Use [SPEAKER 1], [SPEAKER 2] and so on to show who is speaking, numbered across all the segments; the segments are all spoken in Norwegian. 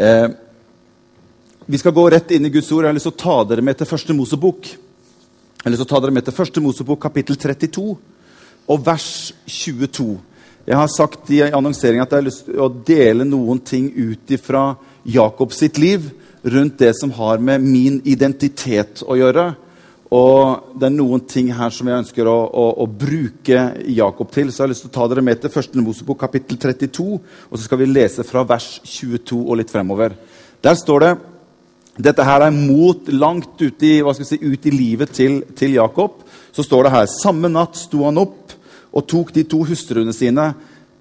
[SPEAKER 1] Eh, vi skal gå rett inn i Guds ord. Jeg har lyst til å ta dere med til første Mosebok. Jeg har lyst til å ta dere med til første Mosebok, kapittel 32 og vers 22. Jeg har sagt i annonseringen at jeg har lyst til å dele noen ting ut fra Jakob sitt liv rundt det som har med min identitet å gjøre. Og det er noen ting her som jeg ønsker å, å, å, bruke Jakob til. Så jeg har lyst til å ta dere med til 1. Mosebok kapittel 32, og så skal vi lese fra vers 22 og litt fremover. Der står det dette her er mot langt ut i, si, ut i livet til, til, Jakob. Så står det her Samme natt sto han opp og tok de to hustruene sine.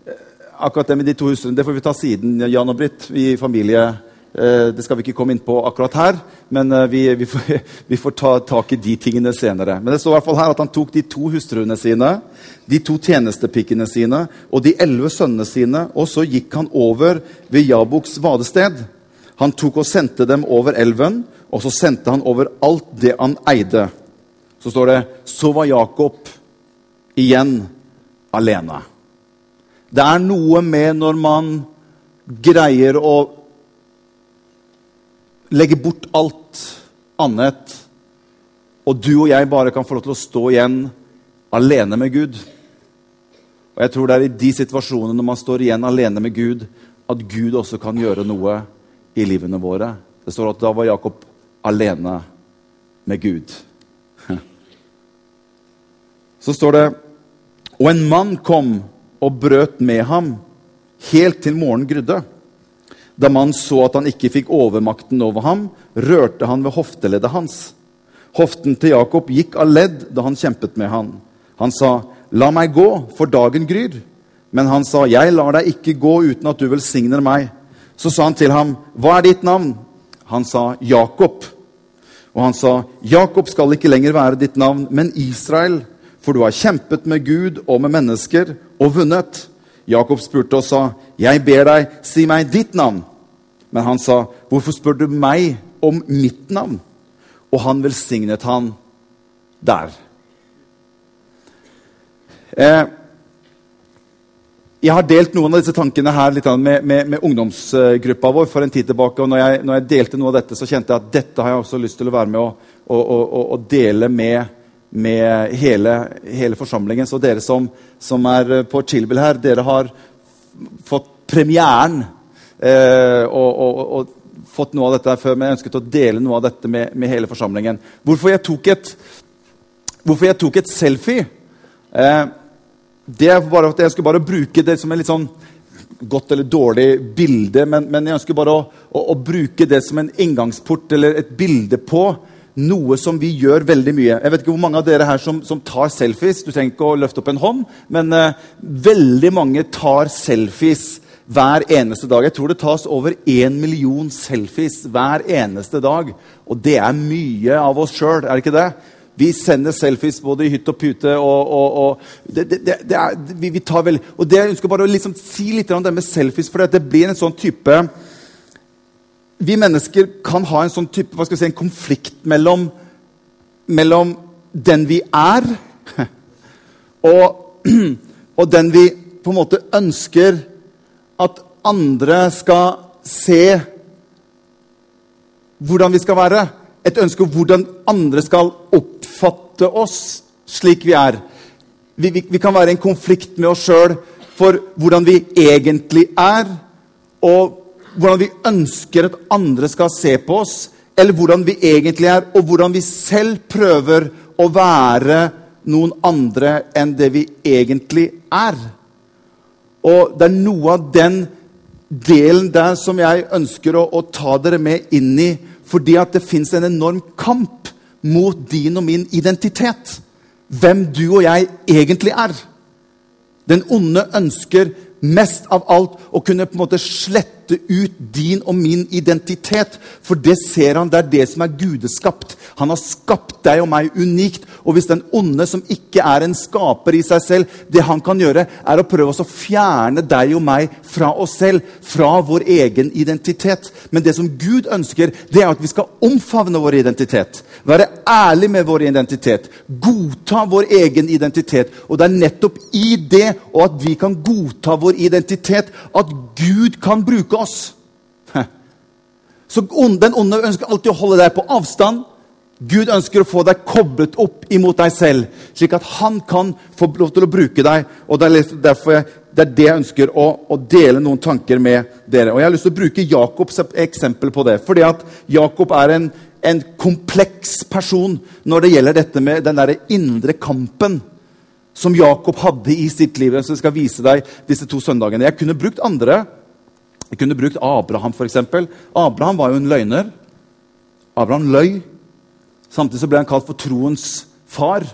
[SPEAKER 1] Eh, akkurat det med de to hustruene det får vi ta siden, Jan og Britt. I familie det skal vi ikke komme inn på akkurat her, men eh, vi, vi, får, vi, får, ta tak i de tingene senere. Men det står i hvert fall her at han tok de to hustruene sine, de to tjenestepikkene sine og de elleve sønnene sine, og så gikk han over ved Jaboks vadested. Han tok og sendte dem over elven, og så sendte han over alt det han eide. Så står det Så var Jakob igjen alene. Det er noe med når man greier å legge bort alt annet, og du og jeg bare kan få lov til å stå igjen alene med Gud. Og jeg tror det er i de situasjonene når man står igjen alene med Gud, at Gud også kan gjøre noe i livene våre. Det står at da var Jakob alene med Gud. Så står det Og en mann kom og brøt med ham helt til morgenen grydde. Da mannen så at han ikke fikk overmakten over ham, rørte han ved hofteleddet hans. Hoften til Jakob gikk av ledd da han kjempet med han. Han sa, 'La meg gå, for dagen gryr.' Men han sa, 'Jeg lar deg ikke gå uten at du velsigner meg.' Så sa han til ham, 'Hva er ditt navn?' Han sa, 'Jakob.' Og han sa, 'Jakob skal ikke lenger være ditt navn, men Israel.' For du har kjempet med Gud og med mennesker og vunnet. Jakob spurte og sa, 'Jeg ber deg, si meg ditt navn.' Men han sa, 'Hvorfor spør du meg om mitt navn?' Og han velsignet han der. Eh, jeg har delt noen av disse tankene her med, med, med, ungdomsgruppa vår for en tid tilbake. og når jeg, når jeg, delte noe av dette, så kjente jeg at dette har jeg også lyst til å være med og, og, og, og dele med, med hele, hele, forsamlingen. Så dere som, som er på Chillbill her, dere har fått premieren eh, og, og, og, fått noe av dette før, men jeg ønsket å dele noe av dette med, med hele forsamlingen. Hvorfor jeg tok et, jeg tok et selfie? Eh, det er bare at Jeg skulle bare bruke det som en litt sånn godt eller dårlig bilde, men, men jeg ønsker bare å, å, å, bruke det som en inngangsport eller et bilde på noe som vi gjør veldig mye. Jeg vet ikke hvor mange av dere her som, som tar selfies. Du trenger ikke å løfte opp en hånd, men eh, veldig mange tar selfies hver eneste dag. Jeg tror det tas over én million selfies hver eneste dag. Og det er mye av oss sjøl, er det ikke det? Vi sender selfies både i hytt og pute. og, og, og det, det, det er, vi, vi, tar vel, og det Jeg ønsker bare å liksom si litt om det med selfies, for det blir en sånn type Vi mennesker kan ha en sånn type, hva skal vi si, en konflikt mellom, mellom den vi er, og, og den vi på en måte ønsker at andre skal se hvordan vi skal være. Et ønske om hvordan andre skal oppfatte oss slik vi er. Vi, vi, vi kan være i en konflikt med oss sjøl for hvordan vi egentlig er, og hvordan vi ønsker at andre skal se på oss, eller hvordan vi egentlig er, og hvordan vi selv prøver å være noen andre enn det vi egentlig er. Og det er noe av den delen der som jeg ønsker å, å ta dere med inn i. Fordi at det fins en enorm kamp mot din og min identitet. Hvem du og jeg egentlig er. Den onde ønsker mest av alt å kunne på en måte slette ut din og min identitet. For det ser han, det er det som er gudeskapt. Han har skapt deg og meg unikt. Og hvis den onde, som ikke er en skaper i seg selv, det han kan gjøre, er å prøve å fjerne deg og meg fra oss selv, fra vår egen identitet. Men det som Gud ønsker, det er at vi skal omfavne vår identitet. Være ærlig med vår identitet. Godta vår egen identitet. Og det er nettopp i det, og at vi kan godta vår identitet, at Gud kan bruke oss. Så den onde ønsker alltid å holde deg på avstand. Gud ønsker å få deg koblet opp imot deg selv, slik at han kan få lov til å bruke deg. og Det er derfor jeg, det, er det jeg ønsker å, å, dele noen tanker med dere. Og Jeg har lyst til å bruke Jakobs eksempel på det. Fordi at Jakob er en, en kompleks person når det gjelder dette med den der indre kampen som Jakob hadde i sitt liv. Så jeg skal vise deg disse to søndagene. Jeg kunne brukt andre. Jeg kunne brukt Abraham, f.eks. Abraham var jo en løgner. Abraham løy. Samtidig så ble han kalt for troens far.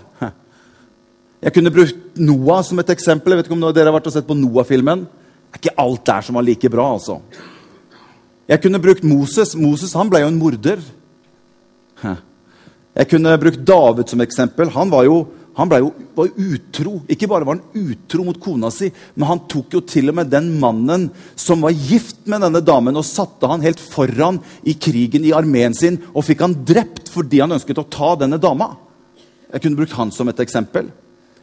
[SPEAKER 1] Jeg kunne brukt Noah som et eksempel. Jeg vet ikke om dere har vært og sett på Noah-filmen. Det er ikke alt der som var like bra. altså. Jeg kunne brukt Moses. Moses han ble jo en morder. Jeg kunne brukt David som eksempel. Han var jo han jo, var utro. Ikke bare var han utro mot kona si, men han tok jo til og med den mannen som var gift med denne damen, og satte han helt foran i krigen i armeen sin og fikk han drept fordi han ønsket å ta denne dama. Jeg kunne brukt han som et eksempel.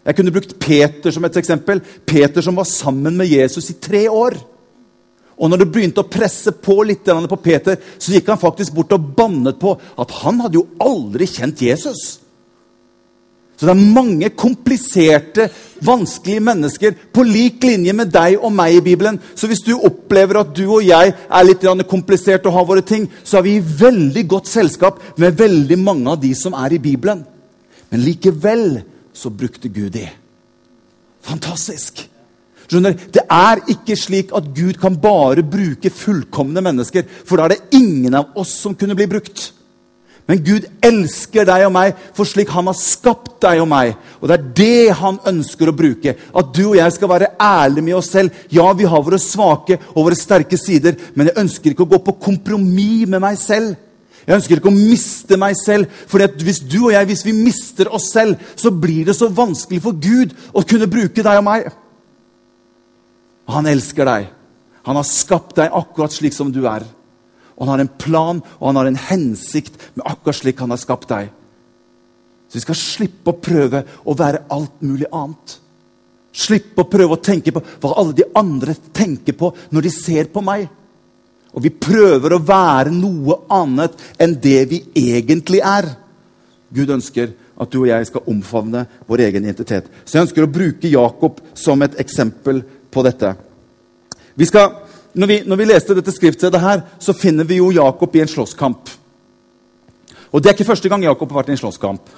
[SPEAKER 1] Jeg kunne brukt Peter som et eksempel. Peter som var sammen med Jesus i tre år. Og når det begynte å presse på litt på Peter, så gikk han faktisk bort og bannet på at han hadde jo aldri kjent Jesus. Så det er mange kompliserte, vanskelige mennesker på lik linje med deg og meg i Bibelen. Så hvis du opplever at du og jeg er litt komplisert og har våre ting, så er vi i veldig godt selskap med veldig mange av de som er i Bibelen. Men likevel så brukte Gud de. Fantastisk! Skjønner, Det er ikke slik at Gud kan bare bruke fullkomne mennesker, for da er det ingen av oss som kunne bli brukt. Men Gud elsker deg og meg for slik han har skapt deg og meg. Og det er det han ønsker å bruke. At du og jeg skal være ærlige med oss selv. Ja, vi har våre svake og våre sterke sider, men jeg ønsker ikke å gå på kompromiss med meg selv. Jeg ønsker ikke å miste meg selv. For hvis du og jeg hvis vi mister oss selv, så blir det så vanskelig for Gud å kunne bruke deg og meg. Han elsker deg. Han har skapt deg akkurat slik som du er. Og han har en plan og han har en hensikt med akkurat slik han har skapt deg. Så vi skal slippe å prøve å være alt mulig annet. Slippe å prøve å tenke på hva alle de andre tenker på når de ser på meg. Og vi prøver å være noe annet enn det vi egentlig er. Gud ønsker at du og jeg skal omfavne vår egen identitet. Så jeg ønsker å bruke Jakob som et eksempel på dette. Vi skal når vi, når vi leste dette skriftstedet, her, så finner vi jo Jakob i en slåsskamp. Og Det er ikke første gang Jakob har vært i en slåsskamp.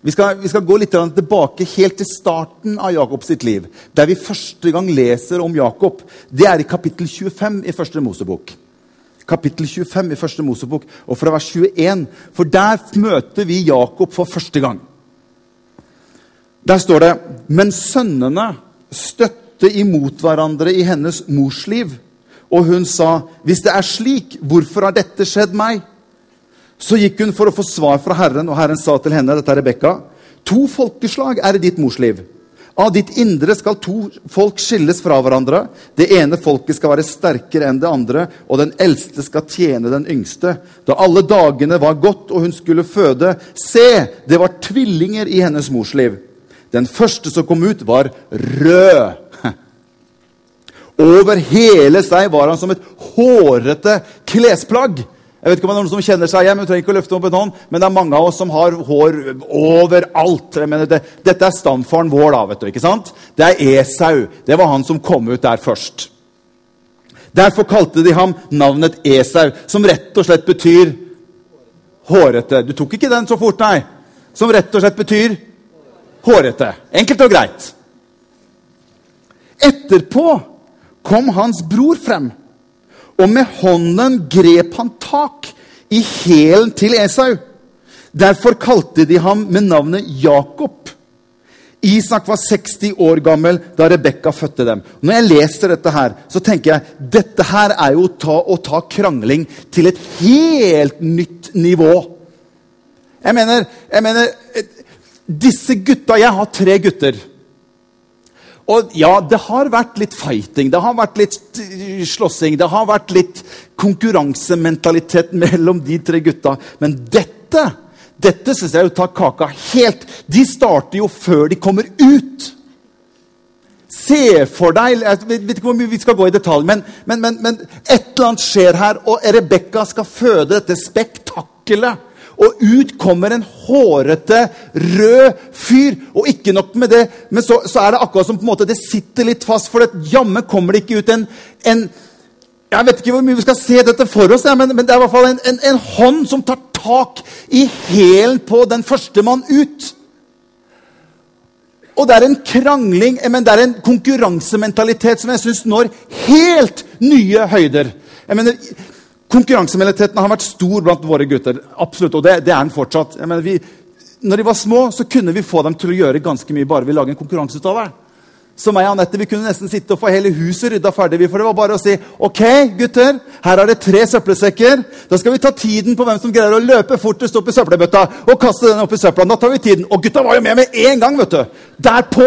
[SPEAKER 1] Vi skal, vi skal, gå litt tilbake helt til starten av Jakob sitt liv. Der vi første gang leser om Jakob, det er i kapittel 25 i første Mosebok. Kapittel 25 i første Mosebok, og fra vers 21. For der møter vi Jakob for første gang. Der står det Men sønnene støtter støtte imot hverandre i hennes mors liv. Og hun sa, 'Hvis det er slik, hvorfor har dette skjedd meg?' Så gikk hun for å få svar fra Herren, og Herren sa til henne, dette er Rebekka, 'To folkeslag er i ditt mors liv.' Av ditt indre skal to folk skilles fra hverandre. Det ene folket skal være sterkere enn det andre, og den eldste skal tjene den yngste. Da alle dagene var gått og hun skulle føde, se, det var tvillinger i hennes mors liv. Den første som kom ut, var rød. Over hele seg var han som et hårete klesplagg. Jeg vet ikke om det er noen som kjenner seg igjen, vi trenger ikke å løfte opp en hånd, men det er mange av oss som har hår overalt. Mener, det, dette er stamfaren vår, da, vet du. ikke sant? Det er Esau. Det var han som kom ut der først. Derfor kalte de ham navnet Esau, som rett og slett betyr hårete. Du tok ikke den så fort, nei. Som rett og slett betyr hårete. Enkelt og greit. Etterpå kom hans bror frem, og med hånden grep han tak i hælen til Esau. Derfor kalte de ham med navnet Jakob. Isak var 60 år gammel da Rebekka fødte dem. Når jeg leser dette, her, så tenker jeg dette her er jo ta, å ta krangling til et helt nytt nivå. Jeg mener, jeg mener Disse gutta Jeg har tre gutter. Og ja, det har vært litt fighting, det har vært litt slåssing, det har vært litt konkurransementalitet mellom de tre gutta. Men dette dette syns jeg jo tar kaka helt De starter jo før de kommer ut. Se for deg Jeg vet ikke hvor mye vi skal gå i detalj, men, men, men, men et eller annet skjer her, og Rebekka skal føde dette spektakkelet. Og ut kommer en hårete, rød fyr. Og ikke nok med det, men så, så er det akkurat som på en måte det sitter litt fast. For det, jammen kommer det ikke ut en, en, Jeg vet ikke hvor mye vi skal se dette for oss, men, men, det er i hvert fall en, en, en hånd som tar tak i hælen på den første mann ut. Og det er en krangling, men det er en konkurransementalitet som jeg syns når helt nye høyder. Jeg mener, Konkurransementaliteten har vært stor blant våre gutter. absolutt, Og det, det er den fortsatt. Mener, vi, når de var små, så kunne vi få dem til å gjøre ganske mye bare vi lager en konkurranse. Så meg og Anette vi kunne nesten sitte og få hele huset rydda ferdig. For det var bare å si ok, gutter, her er det tre søppelsekker. Da skal vi ta tiden på hvem som greier å løpe fortest opp i søppelbøtta og kaste den opp i søpla. Da tar vi tiden. Og gutta var jo med med en gang! vet du. Derpå.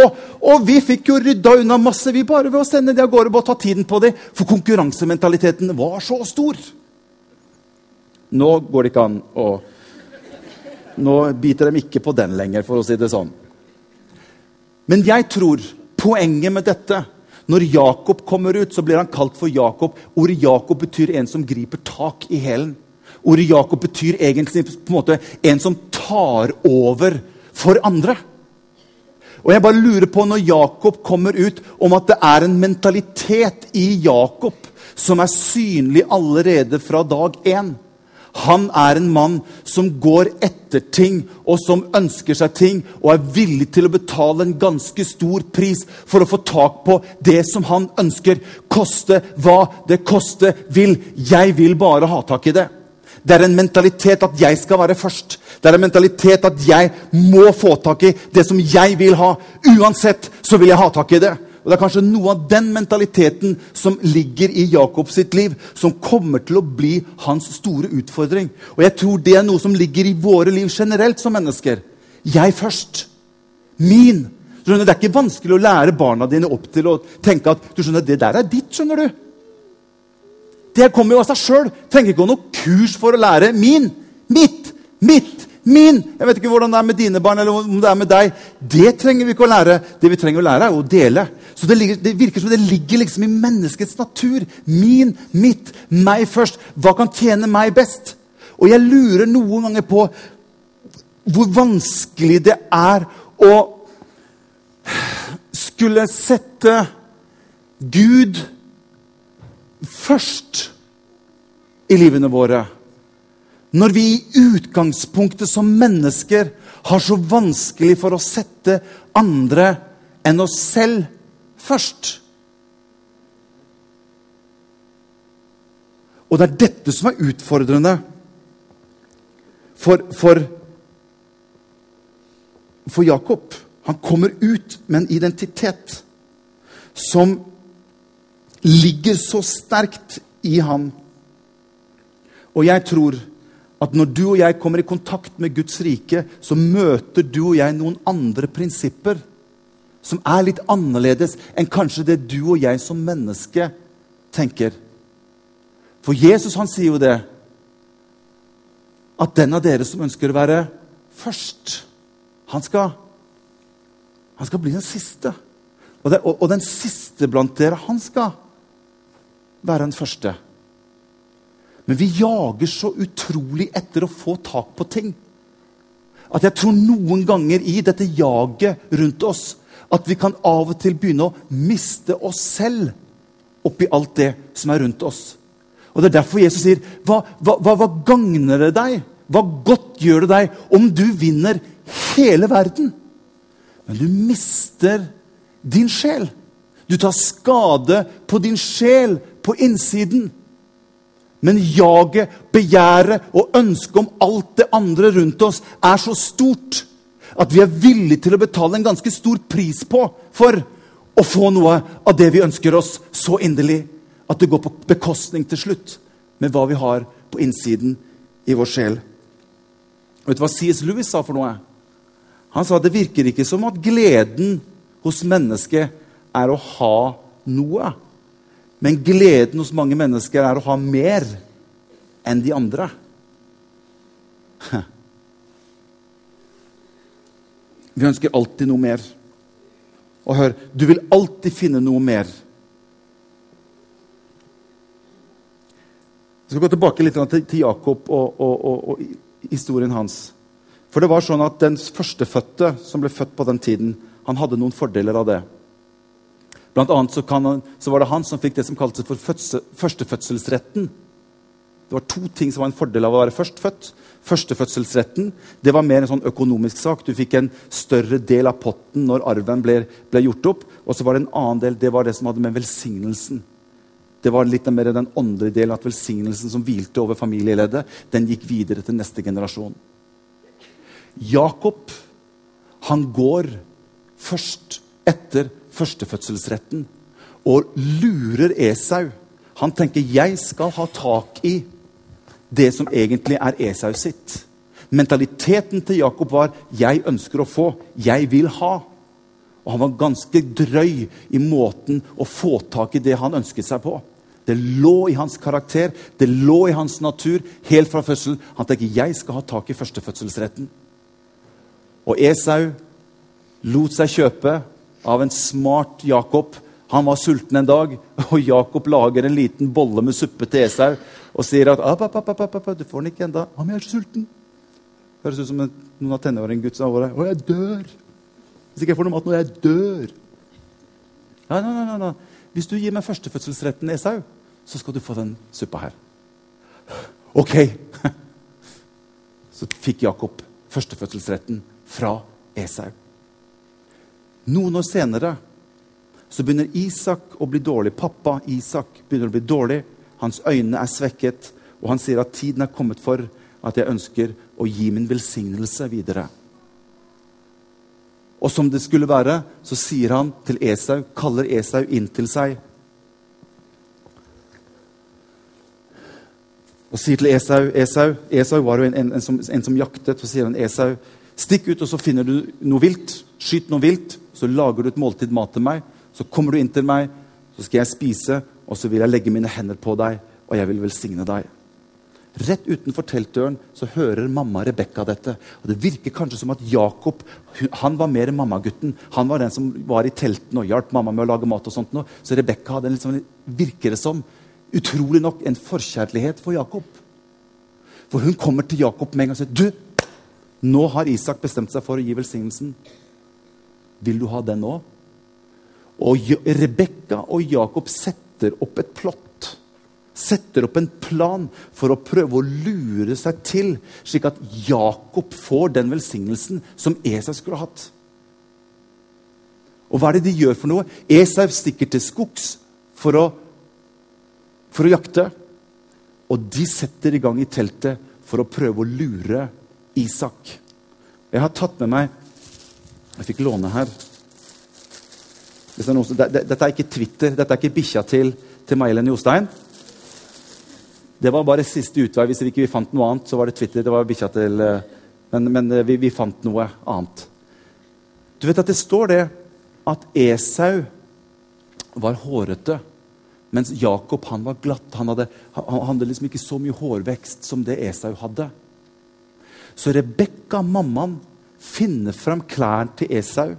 [SPEAKER 1] Og vi fikk jo rydda unna masse vi bare ved å sende de av gårde og ta tiden på dem. For konkurransementaliteten var så stor. Nå går det ikke an å Nå biter de ikke på den lenger, for å si det sånn. Men jeg tror poenget med dette Når Jakob kommer ut, så blir han kalt for Jakob. Ordet Jakob betyr en som griper tak i hælen. Ordet Jakob betyr egentlig på en måte en som tar over for andre. Og jeg bare lurer på, når Jakob kommer ut, om at det er en mentalitet i Jakob som er synlig allerede fra dag én. Han er en mann som går etter ting, og som ønsker seg ting, og er villig til å betale en ganske stor pris for å få tak på det som han ønsker. Koste hva det koste vil. Jeg vil bare ha tak i det. Det er en mentalitet at jeg skal være først. Det er en mentalitet at jeg må få tak i det som jeg vil ha. Uansett så vil jeg ha tak i det. Og Det er kanskje noe av den mentaliteten som ligger i Jakobs sitt liv, som kommer til å bli hans store utfordring. Og jeg tror det er noe som ligger i våre liv generelt som mennesker. Jeg først. Min. Det er ikke vanskelig å lære barna dine opp til å tenke at du skjønner, det der er ditt. skjønner du. Det kommer jo av seg sjøl. Trenger ikke å ha noe kurs for å lære min. Mitt. Mitt min. Jeg vet ikke hvordan det er med dine barn eller om det er med deg. Det trenger vi ikke å lære. Det vi trenger å lære, er å dele. Så det, ligger, det virker som det ligger liksom i menneskets natur. Min, mitt, meg først. Hva kan tjene meg best? Og jeg lurer noen ganger på hvor vanskelig det er å skulle sette Gud først i livene våre. Når vi i utgangspunktet som mennesker har så vanskelig for å sette andre enn oss selv først. Og det er dette som er utfordrende for, for, for Jakob. Han kommer ut med en identitet som ligger så sterkt i han. Og jeg tror at når du og jeg kommer i kontakt med Guds rike, så møter du og jeg noen andre prinsipper som er litt annerledes enn kanskje det du og jeg som menneske tenker. For Jesus han sier jo det at den av dere som ønsker å være først, han skal, han skal bli den siste. Og, det, og, og den siste blant dere, han skal være den første. Men vi jager så utrolig etter å få tak på ting. At jeg tror noen ganger i dette jaget rundt oss at vi kan av og til begynne å miste oss selv oppi alt det som er rundt oss. Og Det er derfor Jesus sier, hva, hva, hva, hva gagner det deg? Hva godt gjør det deg om du vinner hele verden? Men du mister din sjel. Du tar skade på din sjel på innsiden. Men jaget, begjæret og ønsket om alt det andre rundt oss er så stort at vi er villige til å betale en ganske stor pris på for å få noe av det vi ønsker oss så inderlig. At det går på bekostning til slutt med hva vi har på innsiden i vår sjel. Vet du hva C.S. Lewis sa for noe? Han sa det virker ikke som at gleden hos mennesket er å ha noe. Men gleden hos mange mennesker er å ha mer enn de andre. Vi ønsker alltid noe mer. Og hør, du vil alltid finne noe mer. Jeg skal gå tilbake litt til, Jakob og, og, og, og, historien hans. For det var sånn at Den førstefødte som ble født på den tiden, han hadde noen fordeler av det. Blant annet så, han, så var det han som fikk det som kaltes for fødsel, førstefødselsretten. Det var to ting som var en fordel av å være førstfødt. Førstefødselsretten det var mer en sånn økonomisk sak. Du fikk en større del av potten når arven ble, ble gjort opp. Og så var det en annen del det var det som hadde med velsignelsen. Det var litt mer den åndelige delen at velsignelsen som hvilte over familieleddet, den gikk videre til neste generasjon. Jakob han går først etter førstefødselsretten og lurer Esau. Han tenker 'jeg skal ha tak i' det som egentlig er Esau sitt. Mentaliteten til Jakob var 'jeg ønsker å få, jeg vil ha'. Og han var ganske drøy i måten å få tak i det han ønsket seg på. Det lå i hans karakter, det lå i hans natur helt fra fødselen. Han tenker 'jeg skal ha tak i førstefødselsretten'. Og Esau lot seg kjøpe av en smart Jakob. Han var sulten en dag, og Jakob lager en liten bolle med suppe til Esau og sier at ap, ap, ap, du får den ikke enda. Men jeg er så sulten. Høres ut som noen av tenåringgutt som har vært Å, jeg dør! Hvis ikke jeg får noe mat nå, jeg dør. Nei, nei, nei, nei. Hvis du gir meg førstefødselsretten, Esau, så skal du få den suppa her. OK! Så fikk Jakob førstefødselsretten fra Esau. Noen år senere så begynner Isak å bli dårlig. Pappa Isak begynner å bli dårlig. Hans øyne er svekket, og han sier at tiden er kommet for at jeg ønsker å gi min velsignelse videre. Og som det skulle være, så sier han til Esau, kaller Esau inn til seg. Og sier til Esau Esau, Esau var jo en, en, en, som, en som jaktet. Så sier han Esau, stikk ut, og så finner du noe vilt. Skyt noe vilt, så lager du et måltid mat til meg. Så kommer du inn til meg, så skal jeg spise, og så vil jeg legge mine hender på deg, og jeg vil velsigne deg. Rett utenfor teltdøren så hører mamma Rebekka dette. og Det virker kanskje som at Jakob han var mer mammagutten. Han var den som var i teltene og hjalp mamma med å lage mat. og sånt. Så Rebekka hadde en liksom, virker det som, utrolig nok en forkjærlighet for Jakob. For hun kommer til Jakob med en gang og sier du, nå har Isak bestemt seg for å gi velsignelsen. Vil du ha den nå? Og Rebekka og Jakob setter opp et plott. Setter opp en plan for å prøve å lure seg til, slik at Jakob får den velsignelsen som Esau skulle ha hatt. Og hva er det de gjør for noe? Esau stikker til skogs for å, for å jakte. Og de setter i gang i teltet for å prøve å lure Isak. Jeg har tatt med meg Jeg fikk låne her det som, det, dette er ikke Twitter, dette er ikke bikkja til, til May-Helen Jostein. Det var bare siste utvei. Hvis vi ikke fant noe annet, så var det Twitter. det var bikkja til, eh, Men, men eh, vi, vi, fant noe annet. Du vet at det står det at Esau var hårete, mens Jakob han var glatt. Han hadde, han hadde liksom ikke så mye hårvekst som det Esau hadde. Så Rebekka, mammaen, finner fram klærne til Esau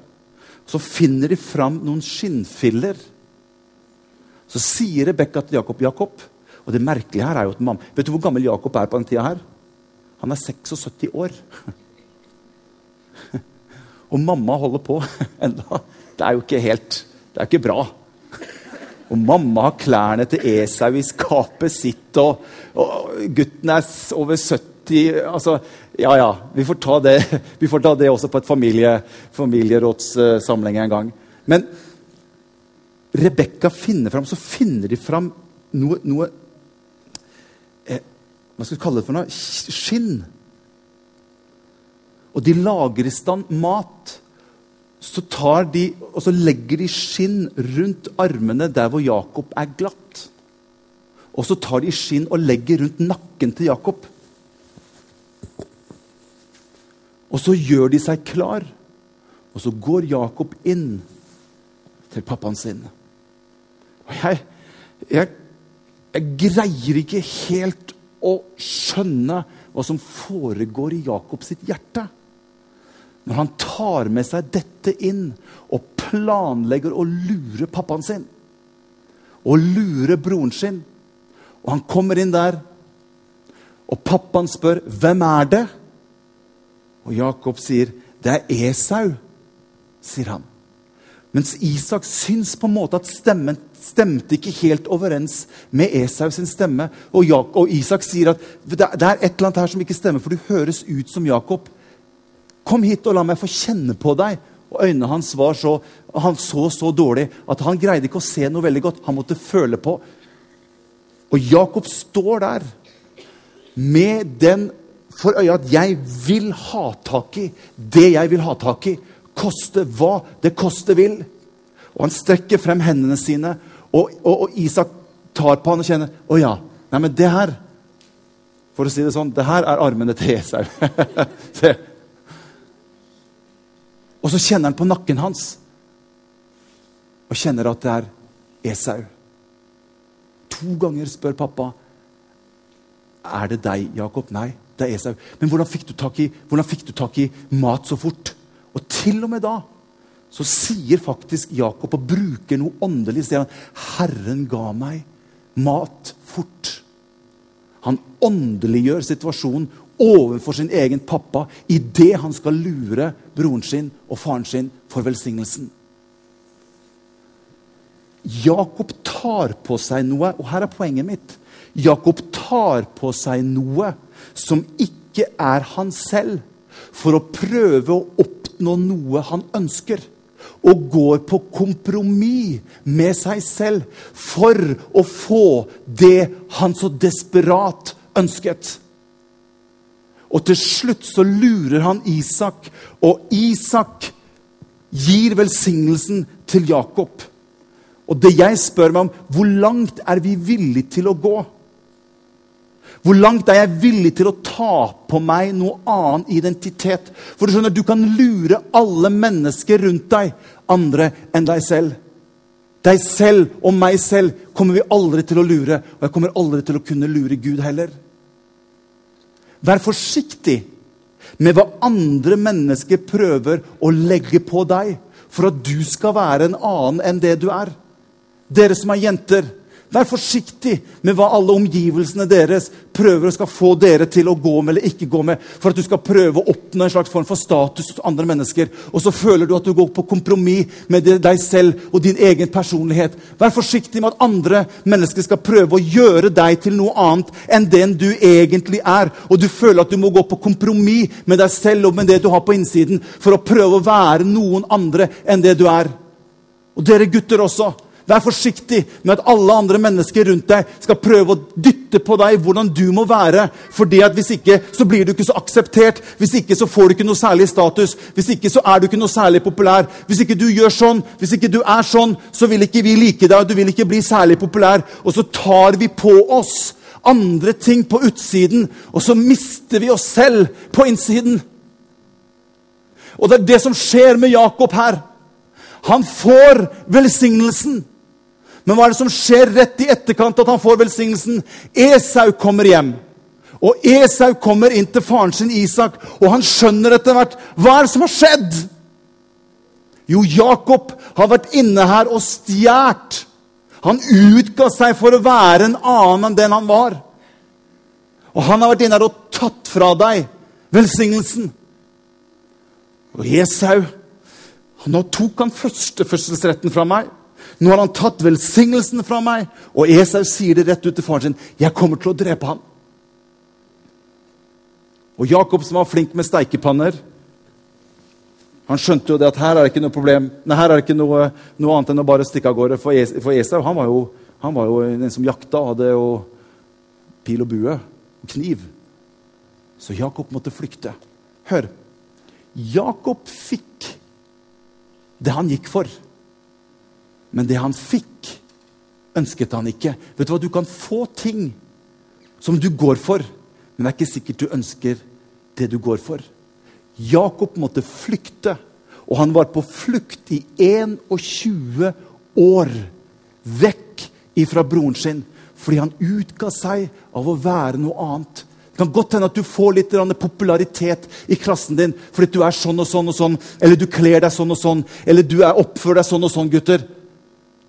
[SPEAKER 1] så finner de fram noen skinnfiller. Så sier Rebekka til Jakob Jakob, Og det merkelige her er jo at mamma, Vet du hvor gammel Jakob er på den tida her? Han er 76 år. Og mamma holder på enda. Det er jo ikke helt Det er ikke bra. Og mamma har klærne til Esau i skapet sitt, og, og gutten er over 70 altså, Ja, ja. Vi får ta det, får ta det også på et familie, familierådssamling en gang. Men Rebekka finner fram, så finner de fram noe, noe eh, Hva skal vi kalle det for noe? Skinn. Og de lager i stand mat. Så, tar de, og så legger de skinn rundt armene der hvor Jakob er glatt. Og så tar de skinn og legger rundt nakken til Jakob. Og så gjør de seg klar, og så går Jakob inn til pappaen sin. Og jeg, jeg, jeg greier ikke helt å skjønne hva som foregår i Jakob sitt hjerte. Når han tar med seg dette inn og planlegger å lure pappaen sin. Og lure broren sin. Og han kommer inn der, og pappaen spør, 'Hvem er det?' Og Jakob sier, 'Det er Esau', sier han. Mens Isak syns på en måte at stemmen stemte ikke helt overens med Esau sin stemme. Og, Jak og Isak sier at det er et eller annet her som ikke stemmer, for du høres ut som Jakob. Kom hit og la meg få kjenne på deg. Og Øynene hans var så, han så så dårlig at han greide ikke å se noe veldig godt. Han måtte føle på. Og Jakob står der med den for øye at 'jeg vil ha tak i det jeg vil ha tak i'. Koste hva det koste vil. Og han strekker frem hendene sine, og, og, og Isak tar på han og kjenner 'Å ja, nei, men det her' For å si det sånn, det her er armene til Esau. og så kjenner han på nakken hans og kjenner at det er Esau. To ganger spør pappa er det deg, Jakob. Nei, det er Esau. Men hvordan fikk, i, fikk du tak i mat så fort? Og til og med da så sier faktisk Jakob og bruker noe åndelig. sier han, 'Herren ga meg mat fort'. Han åndeliggjør situasjonen overfor sin egen pappa idet han skal lure broren sin og faren sin for velsignelsen. Jakob tar på seg noe, og her er poenget mitt. Jakob tar på seg noe som ikke er han selv, for å prøve å oppnå noe han ønsker. Og går på kompromiss med seg selv for å få det han så desperat ønsket. Og til slutt så lurer han Isak, og Isak gir velsignelsen til Jakob. Og det jeg spør meg om, hvor langt er vi villige til å gå? Hvor langt er jeg villig til å ta på meg noe annen identitet? For Du skjønner, du kan lure alle mennesker rundt deg, andre enn deg selv. Deg selv og meg selv kommer vi aldri til å lure, og jeg kommer aldri til å kunne lure Gud heller. Vær forsiktig med hva andre mennesker prøver å legge på deg for at du skal være en annen enn det du er. Dere som er jenter, vær forsiktig med hva alle omgivelsene deres prøver å skal få dere til å gå med eller ikke gå med, for at du skal prøve å oppnå en slags form for status hos andre mennesker. Og så føler du at du går på kompromiss med deg selv og din egen personlighet. Vær forsiktig med at andre mennesker skal prøve å gjøre deg til noe annet enn den du egentlig er. Og du føler at du må gå på kompromiss med deg selv og med det du har på innsiden, for å prøve å være noen andre enn det du er. Og dere gutter også. Vær forsiktig med at alle andre mennesker rundt deg skal prøve å dytte på deg hvordan du må være. fordi at Hvis ikke så blir du ikke så akseptert. Hvis ikke så får du ikke noe særlig status. Hvis ikke så er du ikke noe særlig populær. Hvis ikke du gjør sånn, hvis ikke du er sånn, så vil ikke vi like deg. og Du vil ikke bli særlig populær. Og så tar vi på oss andre ting på utsiden, og så mister vi oss selv på innsiden. Og det er det som skjer med Jakob her. Han får velsignelsen. Men hva er det som skjer rett i etterkant at han får velsignelsen? Esau kommer hjem. Og Esau kommer inn til faren sin Isak, og han skjønner etter hvert hva er det som har skjedd. Jo, Jakob har vært inne her og stjålet. Han utga seg for å være en annen enn den han var. Og han har vært inne her og tatt fra deg velsignelsen. Og Esau Nå tok han førstefødselsretten fra meg. Nå har han tatt velsignelsen fra meg. Og Esau sier det rett ut til faren sin. 'Jeg kommer til å drepe ham.' Og Jakob, som var flink med steikepanner, han skjønte jo det at her er det ikke noe problem. Nei, her er det ikke noe, noe annet enn å bare stikke av gårde. For, es, for Esau han var, jo, han var jo en som jakta, hadde jo pil og bue kniv. Så Jakob måtte flykte. Hør. Jakob fikk det han gikk for. Men det han fikk, ønsket han ikke. Vet Du hva? Du kan få ting som du går for, men det er ikke sikkert du ønsker det du går for. Jakob måtte flykte, og han var på flukt i 21 år vekk ifra broren sin fordi han utga seg av å være noe annet. Det kan godt hende at du får litt popularitet i klassen din fordi du er sånn og sånn og sånn, eller du kler deg sånn og sånn, eller du er oppfører deg sånn og sånn, gutter.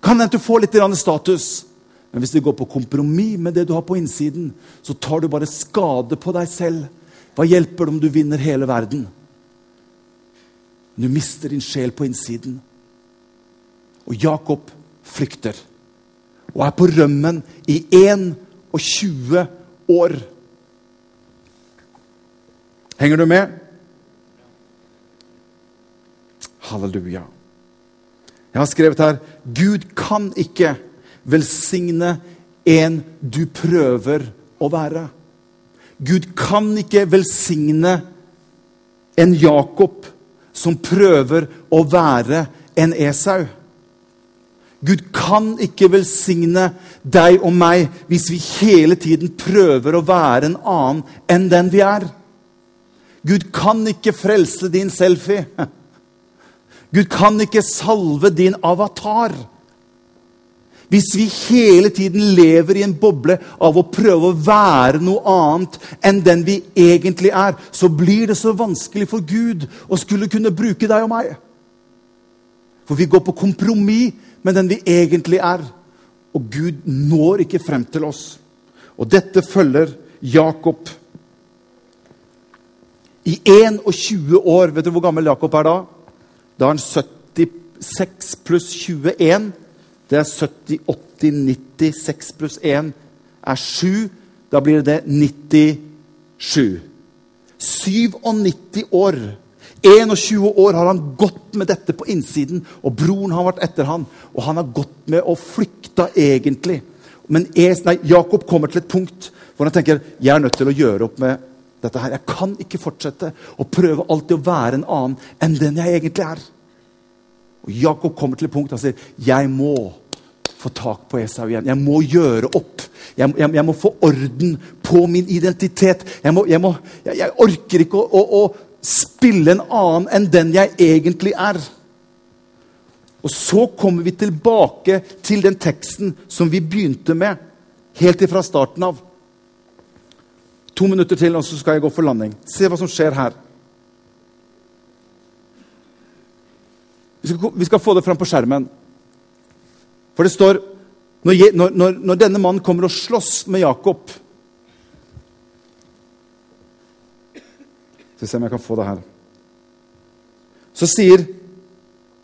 [SPEAKER 1] Kan hende du får litt status. Men hvis du går på kompromiss med det du har på innsiden, så tar du bare skade på deg selv. Hva hjelper det om du vinner hele verden? Du mister din sjel på innsiden. Og Jakob flykter og er på rømmen i 21 år. Henger du med? Halleluja. Jeg har skrevet her Gud kan ikke velsigne en du prøver å være. Gud kan ikke velsigne en Jakob som prøver å være en Esau. Gud kan ikke velsigne deg og meg hvis vi hele tiden prøver å være en annen enn den vi er. Gud kan ikke frelse din selfie. Gud kan ikke salve din avatar. Hvis vi hele tiden lever i en boble av å prøve å være noe annet enn den vi egentlig er, så blir det så vanskelig for Gud å skulle kunne bruke deg og meg. For vi går på kompromiss med den vi egentlig er. Og Gud når ikke frem til oss. Og dette følger Jakob. I 21 år Vet du hvor gammel Jakob er da? Da er han 76 pluss 21. Det er 70, 80, 90. 6 pluss 1 er 7. Da blir det 97. 97 år. 21 år har han gått med dette på innsiden, og broren har vært etter han, og han har gått med og flykta egentlig. Men nei, Jakob kommer til et punkt hvor han tenker jeg er nødt til å gjøre opp med dette her. Jeg kan ikke fortsette å prøve alltid å være en annen enn den jeg egentlig er. Og Jakob kommer til et punkt og sier jeg må få tak på Esau igjen. Jeg må gjøre opp. Jeg, jeg, jeg må få orden på min identitet. Jeg, må, må, jeg orker ikke å, å, å, spille en annen enn den jeg egentlig er. Og så kommer vi tilbake til den teksten som vi begynte med helt ifra starten av. To minutter til, og så skal jeg gå for landing. Se hva som skjer her. Vi skal, vi skal få det fram på skjermen. For det står når, når, når, denne mannen kommer og slåss med Jakob Skal vi se om jeg kan få det her. Så sier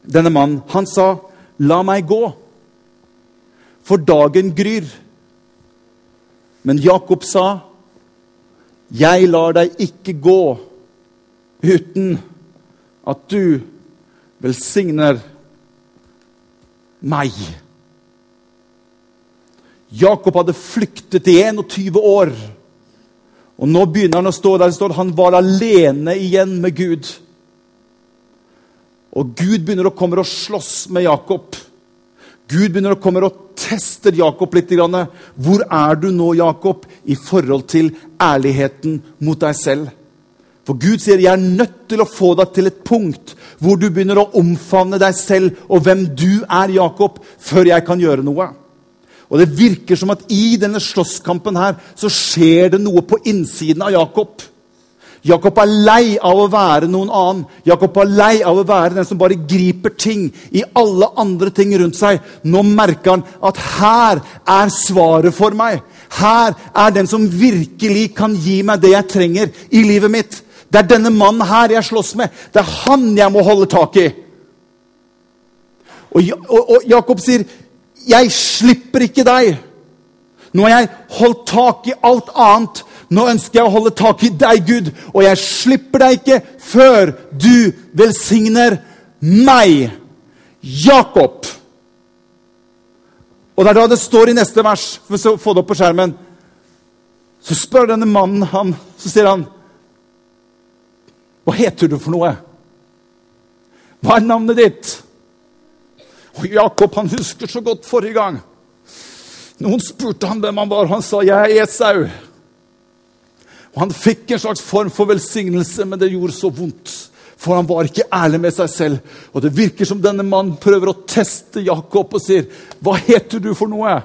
[SPEAKER 1] denne mannen Han sa, 'La meg gå, for dagen gryr.' Men Jakob sa, 'Jeg lar deg ikke gå uten at du velsigner meg. Jakob hadde flyktet i 21 år. Og nå begynner han å stå der det står han var alene igjen med Gud. Og Gud begynner å komme og slåss med Jakob. Gud begynner å komme og teste Jakob litt. Hvor er du nå, Jakob, i forhold til ærligheten mot deg selv? For Gud sier jeg er nødt til å få deg til et punkt hvor du begynner å omfavne deg selv og hvem du er, Jakob, før jeg kan gjøre noe. Og Det virker som at i denne slåsskampen her, så skjer det noe på innsiden av Jakob. Jakob er lei av å være noen annen. Jakob er lei av å være den som bare griper ting i alle andre ting rundt seg. Nå merker han at her er svaret for meg. Her er den som virkelig kan gi meg det jeg trenger i livet mitt. Det er denne mannen her jeg slåss med. Det er han jeg må holde tak i. Og, og, og Jakob sier, 'Jeg slipper ikke deg.' Nå har jeg holdt tak i alt annet. Nå ønsker jeg å holde tak i deg, Gud. Og jeg slipper deg ikke før du velsigner meg, Jakob. Og det er da det står i neste vers, for å få det opp på skjermen. Så spør denne mannen han, så sier han hva heter du for noe? Hva er navnet ditt? Og Jakob han husker så godt forrige gang. Noen spurte han hvem han var. Han sa, 'Jeg er Esau'. Og Han fikk en slags form for velsignelse, men det gjorde så vondt. For han var ikke ærlig med seg selv. Og det virker som denne mannen prøver å teste Jakob og sier, 'Hva heter du for noe?'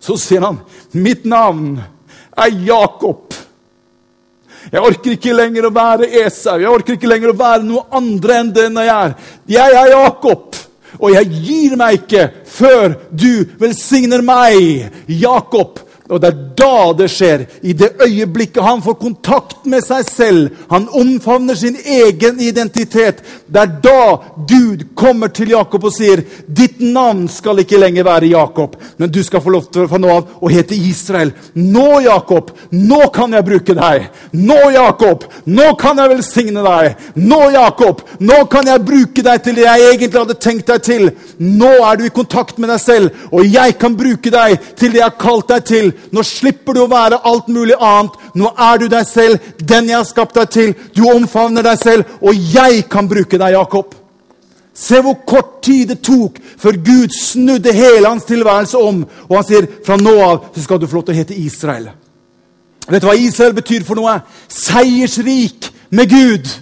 [SPEAKER 1] Så sier han, 'Mitt navn er Jakob'. Jeg orker ikke lenger å være Esau. Jeg orker ikke lenger å være noe andre enn den jeg er. Jeg er Jakob, og jeg gir meg ikke før du velsigner meg. Jakob og det er da det skjer. I det øyeblikket han får kontakt med seg selv. Han omfavner sin egen identitet. Det er da Gud kommer til Jakob og sier, 'Ditt navn skal ikke lenger være Jakob, men du skal få lov til fra nå av å hete Israel.' Nå, Jakob, nå kan jeg bruke deg. Nå, Jakob, nå kan jeg velsigne deg. Nå, Jakob, nå kan jeg bruke deg til det jeg egentlig hadde tenkt deg til. Nå er du i kontakt med deg selv, og jeg kan bruke deg til det jeg har kalt deg til. Nå slipper du å være alt mulig annet. Nå er du deg selv, den jeg har skapt deg til. Du omfavner deg selv, og jeg kan bruke deg, Jakob. Se hvor kort tid det tok før Gud snudde hele hans tilværelse om. Og han sier fra nå av så skal du få lov til å hete Israel. Vet du hva Israel betyr for noe? Seiersrik med Gud.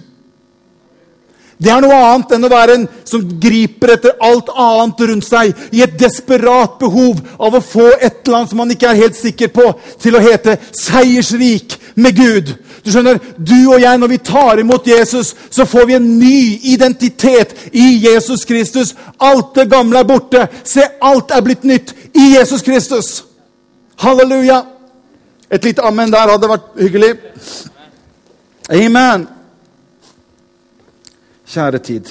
[SPEAKER 1] Det er noe annet enn å være en som griper etter alt annet rundt seg i et desperat behov av å få et eller annet som man ikke er helt sikker på, til å hete seiersrik med Gud. Du skjønner, du og jeg, Når vi tar imot Jesus, så får vi en ny identitet i Jesus Kristus. Alt det gamle er borte. Se, alt er blitt nytt i Jesus Kristus. Halleluja. Et lite amen der hadde vært hyggelig. Amen. Kjære tid.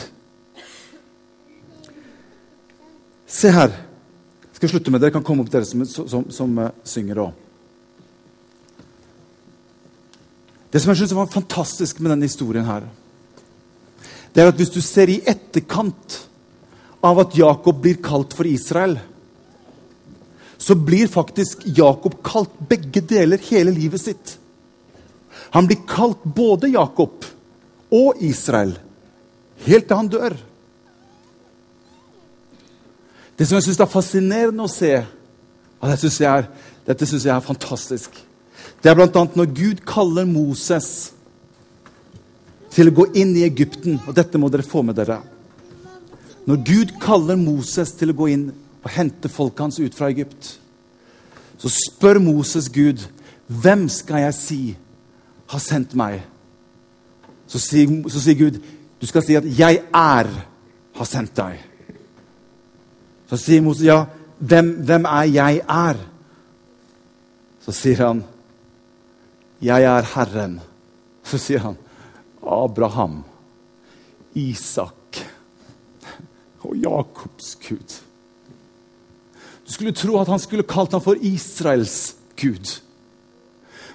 [SPEAKER 1] Se her. Jeg skal slutte med Dere kan komme opp, dere som, som, som uh, synger òg. Det som jeg synes var fantastisk med denne historien, her, det er at hvis du ser i etterkant av at Jakob blir kalt for Israel, så blir faktisk Jakob kalt begge deler hele livet sitt. Han blir kalt både Jakob og Israel helt til han dør. Det som jeg syns er fascinerende å se, og dette syns jeg, er fantastisk, det er bl.a. når Gud kaller Moses til å gå inn i Egypten. Og dette må dere få med dere. Når Gud kaller Moses til å gå inn og hente folket hans ut fra Egypt, så spør Moses Gud, 'Hvem skal jeg si har sendt meg?' Så sier, så sier Gud, du skal si at 'jeg er har sendt deg'. Så sier Moses, 'Ja, hvem, hvem er jeg er?' Så sier han, 'Jeg er Herren'. Så sier han, 'Abraham, Isak og Jakobs Gud'. Du skulle tro at han skulle kalt ham for Israels Gud.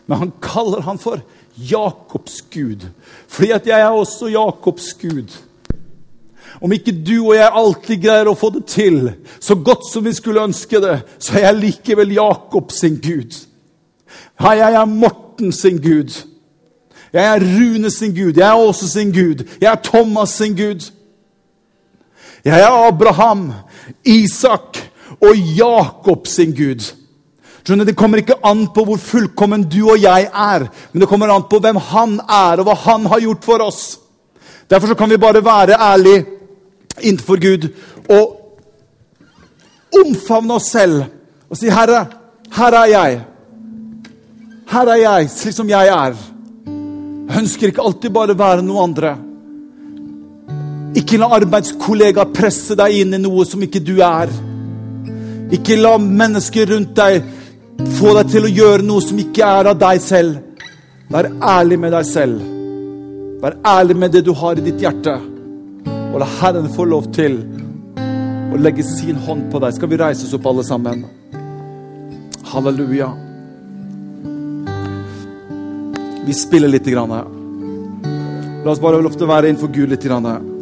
[SPEAKER 1] Men han kaller ham for Jakobs Gud. Fordi at jeg er også Jakobs Gud. Om ikke du og jeg alltid greier å få det til så godt som vi skulle ønske det, så er jeg likevel Jakob sin Gud. Jeg er Morten sin Gud. Jeg er Rune sin Gud. Jeg er Åse sin Gud. Jeg er Thomas sin Gud. Jeg er Abraham, Isak og Jakob sin Gud. Skjønner, Det kommer ikke an på hvor fullkommen du og jeg er, men det kommer an på hvem han er, og hva han har gjort for oss. Derfor kan vi bare være ærlige innenfor Gud og omfavne oss selv og si, 'Herre, her er jeg. Her er jeg slik som jeg er.' Jeg ønsker ikke alltid bare være noe andre. Ikke la arbeidskollega presse deg inn i noe som ikke du er. Ikke la mennesker rundt deg få deg til å gjøre noe som ikke er av deg selv. Vær ærlig med deg selv. Vær ærlig med det du har i ditt hjerte. Og la Herren få lov til å legge sin hånd på deg. Skal vi reise oss opp, alle sammen? Halleluja. Vi spiller litt. Grann. La oss bare få lov til å være innenfor Gud litt. Grann.